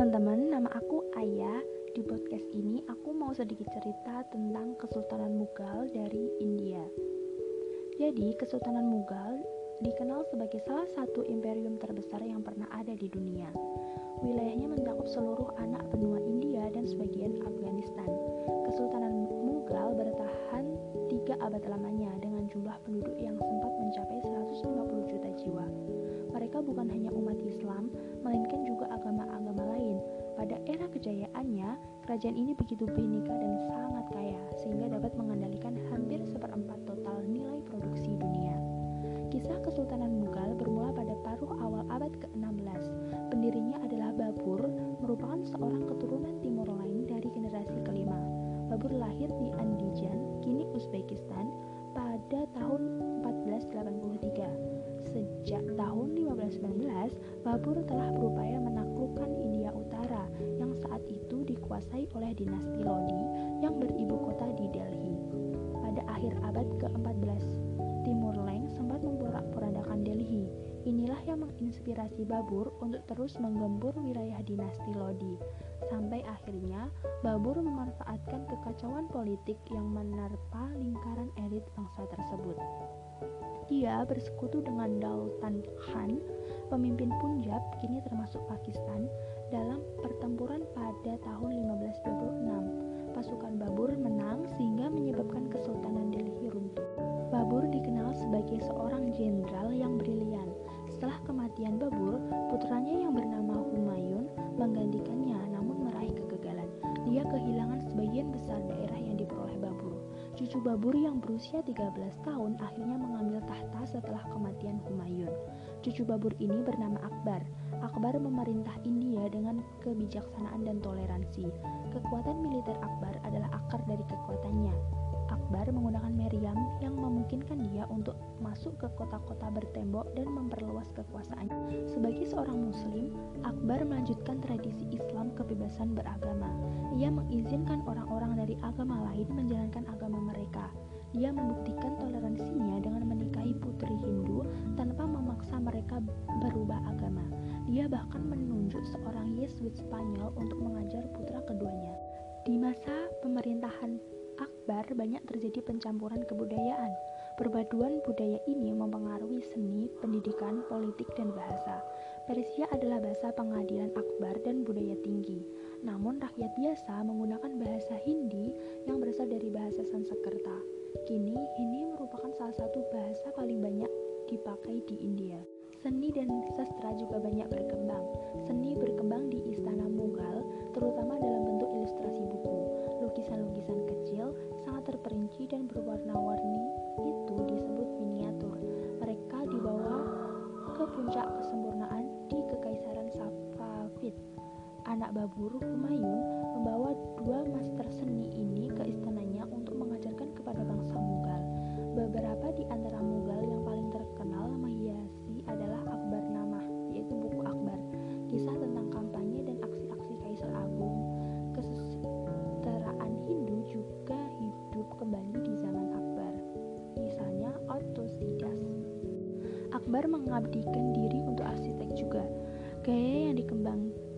teman-teman, nama aku Aya. Di podcast ini aku mau sedikit cerita tentang Kesultanan Mughal dari India. Jadi, Kesultanan Mughal dikenal sebagai salah satu imperium terbesar yang pernah ada di dunia. Wilayahnya mencakup seluruh anak benua India dan sebagian Afghanistan. Kesultanan Mughal bertahan tiga abad lamanya dengan jumlah penduduk yang sempat mencapai 150 juta jiwa. Mereka bukan hanya umat Islam, melainkan juga agama-agama. Pada era kejayaannya, kerajaan ini begitu bineka dan sangat kaya, sehingga dapat mengendalikan hampir seperempat total nilai produksi dunia. Kisah Kesultanan Mughal bermula pada paruh awal abad ke-16. Pendirinya adalah Babur, merupakan seorang keturunan Timur Lain dari generasi kelima. Babur lahir di Andijan, kini Uzbekistan, pada tahun 1483. Sejak tahun 1519, Babur telah berupaya dikuasai oleh dinasti Lodi yang beribu kota di Delhi. Pada akhir abad ke-14, Timur Leng sempat memporak-porandakan Delhi. Inilah yang menginspirasi Babur untuk terus menggempur wilayah dinasti Lodi. Sampai akhirnya Babur memanfaatkan kekacauan politik yang menerpa lingkaran elit bangsa tersebut. Dia bersekutu dengan Daltan Khan, pemimpin Punjab kini termasuk Pakistan, dalam pertempuran pada tahun 1526. Pasukan Babur menang sehingga menyebabkan Kesultanan Delhi runtuh. Babur dikenal sebagai seorang jenderal yang brilian. Setelah kematian Babur, putranya yang bernama Humayun menggantikannya namun meraih kegagalan. Dia kehilangan sebagian besar daerah yang diperoleh Babur. Cucu Babur yang berusia 13 tahun akhirnya mengambil tahta setelah kematian Humayun. Cucu Babur ini bernama Akbar. Akbar memerintah India dengan kebijaksanaan dan toleransi. Kekuatan militer Akbar adalah akar dari kekuatannya. Untuk masuk ke kota-kota bertembok dan memperluas kekuasaannya. Sebagai seorang muslim, Akbar melanjutkan tradisi Islam kebebasan beragama. Ia mengizinkan orang-orang dari agama lain menjalankan agama mereka. Dia membuktikan toleransinya dengan menikahi putri Hindu tanpa memaksa mereka berubah agama. Dia bahkan menunjuk seorang Yesuit Spanyol untuk mengajar putra keduanya. Di masa pemerintahan Akbar banyak terjadi pencampuran kebudayaan. Perpaduan budaya ini mempengaruhi seni, pendidikan, politik, dan bahasa. Persia adalah bahasa pengadilan Akbar dan budaya tinggi. Namun rakyat biasa menggunakan bahasa Hindi yang berasal dari bahasa Sanskerta. Kini, Hindi merupakan salah satu bahasa paling banyak dipakai di India. Seni dan sastra juga banyak berkembang. Seni berkembang di Istana Mughal, terutama dalam bentuk ilustrasi buku. Babur Humayun membawa dua master seni ini ke istananya untuk mengajarkan kepada bangsa Mughal. Beberapa di antara Mughal yang paling terkenal menghiasi adalah Akbar Namah, yaitu buku Akbar, kisah tentang kampanye dan aksi-aksi Kaisar Agung. Kesetaraan Hindu juga hidup kembali di zaman Akbar. Misalnya Autosidas. Akbar mengabdikan diri untuk arsitek juga. Gaya yang dikembangkan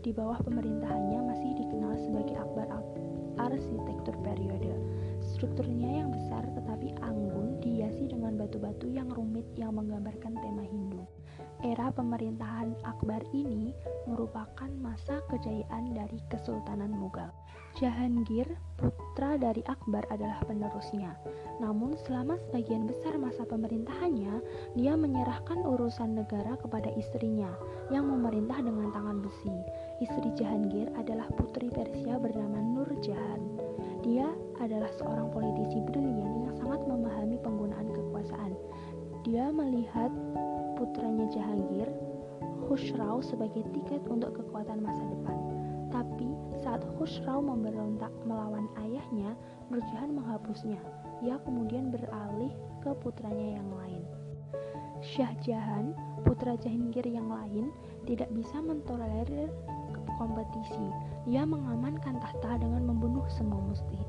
di bawah pemerintahannya masih dikenal sebagai Akbar arsitektur periode. Strukturnya yang besar tetapi anggun dihiasi dengan batu-batu yang rumit yang menggambarkan tema Hindu. Era pemerintahan Akbar ini merupakan masa kejayaan dari Kesultanan Mughal. Jahangir, putra dari Akbar adalah penerusnya. Namun selama sebagian besar masa pemerintahannya, dia menyerahkan urusan negara kepada istrinya yang memerintah dengan tangan besi. Istri Jahangir adalah putri Persia bernama Nur Jahan. Dia adalah seorang politisi brilian yang sangat memahami penggunaan kekuasaan. Dia melihat putranya Jahangir, Khusrau sebagai tiket untuk kekuatan masa depan. Tapi saat Khusrau memberontak melawan ayahnya, Nur Jahan menghapusnya. Ia kemudian beralih ke putranya yang lain. Syah Jahan, putra Jahangir yang lain, tidak bisa mentolerir kompetisi. Ia mengamankan tahta dengan membunuh semua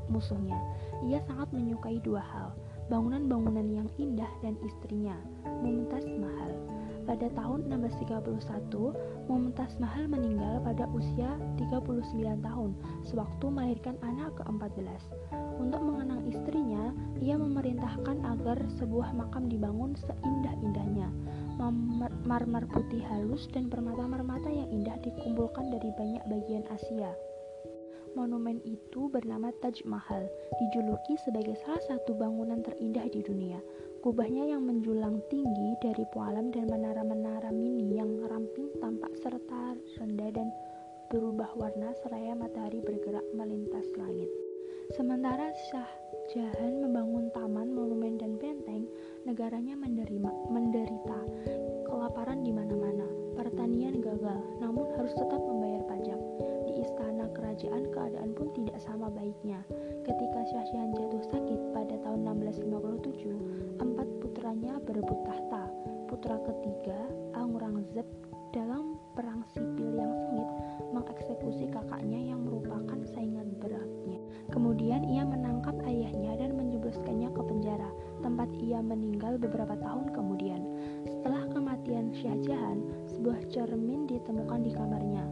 musuhnya. Ia sangat menyukai dua hal, bangunan-bangunan yang indah dan istrinya, Mumtaz Mahal. Pada tahun 1631, Mumtaz Mahal meninggal pada usia 39 tahun sewaktu melahirkan anak ke-14. Untuk mengenang istrinya, ia memerintahkan agar sebuah makam dibangun seindah-indahnya. Marmer putih halus dan permata-permata yang indah dikumpulkan dari banyak bagian Asia. Monumen itu bernama Taj Mahal, dijuluki sebagai salah satu bangunan terindah di dunia. Kubahnya yang menjulang tinggi dari pualam dan menara-menara mini yang ramping tampak serta rendah dan berubah warna seraya matahari bergerak melintas langit. Sementara Shah Jahan membangun taman, monumen, dan benteng, negaranya menderima, menderita kelaparan di mana-mana. Pertanian gagal, namun harus tetap membayar pajak istana kerajaan keadaan pun tidak sama baiknya. Ketika Shah Jahan jatuh sakit pada tahun 1657, Dalam perang sipil yang sengit mengeksekusi kakaknya yang merupakan saingan beratnya. Kemudian ia menangkap ayahnya dan menjebloskannya ke penjara, tempat ia meninggal beberapa tahun kemudian. Setelah kematian Shah Jahan, sebuah cermin ditemukan di kamarnya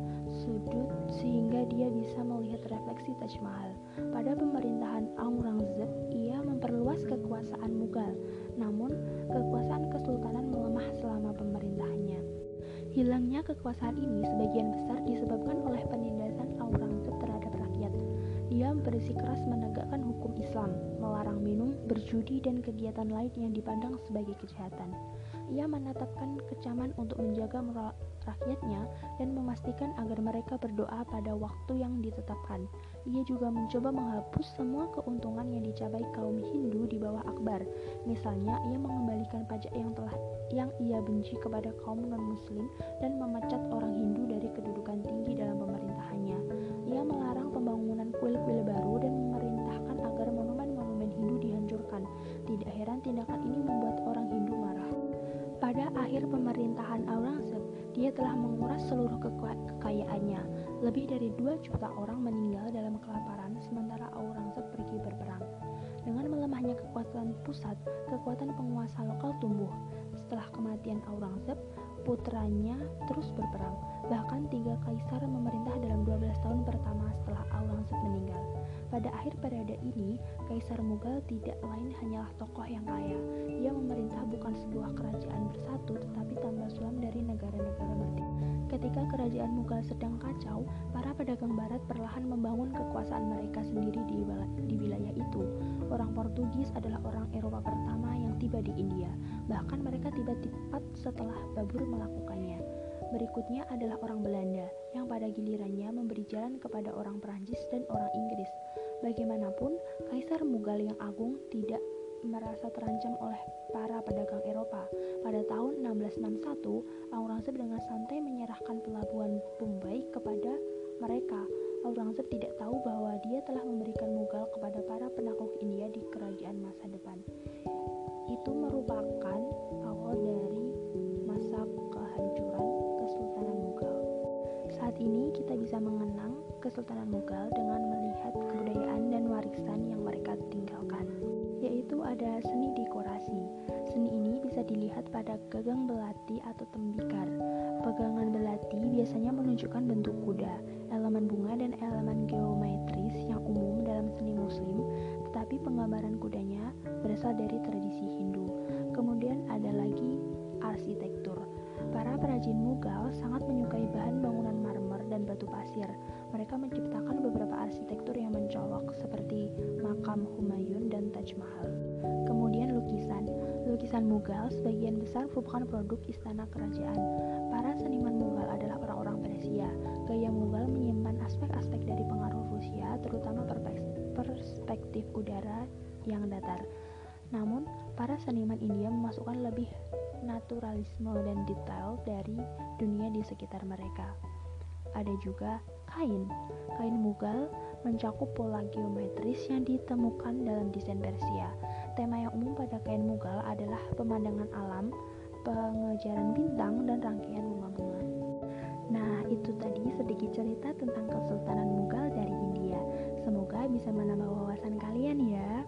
sudut sehingga dia bisa melihat refleksi Taj Mahal. Pada pemerintahan Aurangzeb, ia memperluas kekuasaan Mughal, namun kekuasaan kesultanan melemah selama pemerintahannya. Hilangnya kekuasaan ini sebagian besar disebabkan oleh penindasan. Dia bersikeras menegakkan hukum Islam, melarang minum, berjudi, dan kegiatan lain yang dipandang sebagai kejahatan. Ia menetapkan kecaman untuk menjaga moral rakyatnya dan memastikan agar mereka berdoa pada waktu yang ditetapkan. Ia juga mencoba menghapus semua keuntungan yang dicapai kaum Hindu di bawah Akbar. Misalnya, ia mengembalikan pajak yang telah yang ia benci kepada kaum non-muslim dan memecat orang Hindu dari kedudukan tinggi dalam pemerintahannya. Ia melarang pembangunan kuil-kuil baru dan memerintahkan agar monumen-monumen Hindu dihancurkan. Tidak heran tindakan ini membuat orang Hindu marah. Pada akhir pemerintahan Aurangzeb, dia telah menguras seluruh kekayaannya. Lebih dari 2 juta orang meninggal dalam kelaparan sementara Aurangzeb pergi berperang. Dengan melemahnya kekuatan pusat, kekuatan penguasa lokal tumbuh. Setelah kematian Aurangzeb, putranya terus berperang. Bahkan tiga kaisar memerintah dalam 12 tahun pertama setelah Aurangzeb meninggal. Pada akhir periode ini, Kaisar Mughal tidak lain hanyalah tokoh yang kaya. Ia memerintah bukan sebuah kerajaan bersatu, tetapi tambah sulam dari negara-negara merdeka. Ketika kerajaan Mughal sedang kacau, para pedagang barat perlahan membangun kekuasaan mereka sendiri di, di wilayah itu. Orang Portugis adalah orang Eropa pertama yang tiba di India. Bahkan mereka tiba tepat setelah Babur melakukannya. Berikutnya adalah orang Belanda yang pada gilirannya memberi jalan kepada orang Perancis dan orang Inggris. Bagaimanapun, Kaisar Mughal yang agung tidak merasa terancam oleh para pedagang Eropa. Pada tahun 1661, Aurangzeb dengan santai menyerahkan pelabuhan Bombay kepada mereka. Aurangzeb tidak tahu bahwa dia telah memberikan Mughal kepada para penakluk India di kerajaan masa depan. Itu merupakan Kesultanan Mughal dengan melihat kebudayaan dan warisan yang mereka tinggalkan, yaitu ada seni dekorasi. Seni ini bisa dilihat pada gagang belati atau tembikar. Pegangan belati biasanya menunjukkan bentuk kuda, elemen bunga dan elemen geometris yang umum dalam seni muslim, tetapi penggambaran kudanya berasal dari tradisi Hindu. Kemudian ada lagi arsitektur. Para perajin Mughal sangat menyukai bahan bangunan marmer dan batu pasir. Mereka menciptakan beberapa arsitektur yang mencolok seperti makam Humayun dan Taj Mahal. Kemudian lukisan. Lukisan Mughal sebagian besar merupakan produk istana kerajaan. Para seniman Mughal adalah orang-orang Persia. Gaya Mughal menyimpan aspek-aspek dari pengaruh Rusia, terutama perspektif udara yang datar. Namun, para seniman India memasukkan lebih naturalisme dan detail dari dunia di sekitar mereka. Ada juga kain. Kain Mughal mencakup pola geometris yang ditemukan dalam desain Persia. Tema yang umum pada kain Mughal adalah pemandangan alam, pengejaran bintang, dan rangkaian bunga-bunga. Nah, itu tadi sedikit cerita tentang Kesultanan Mughal dari India. Semoga bisa menambah wawasan kalian ya.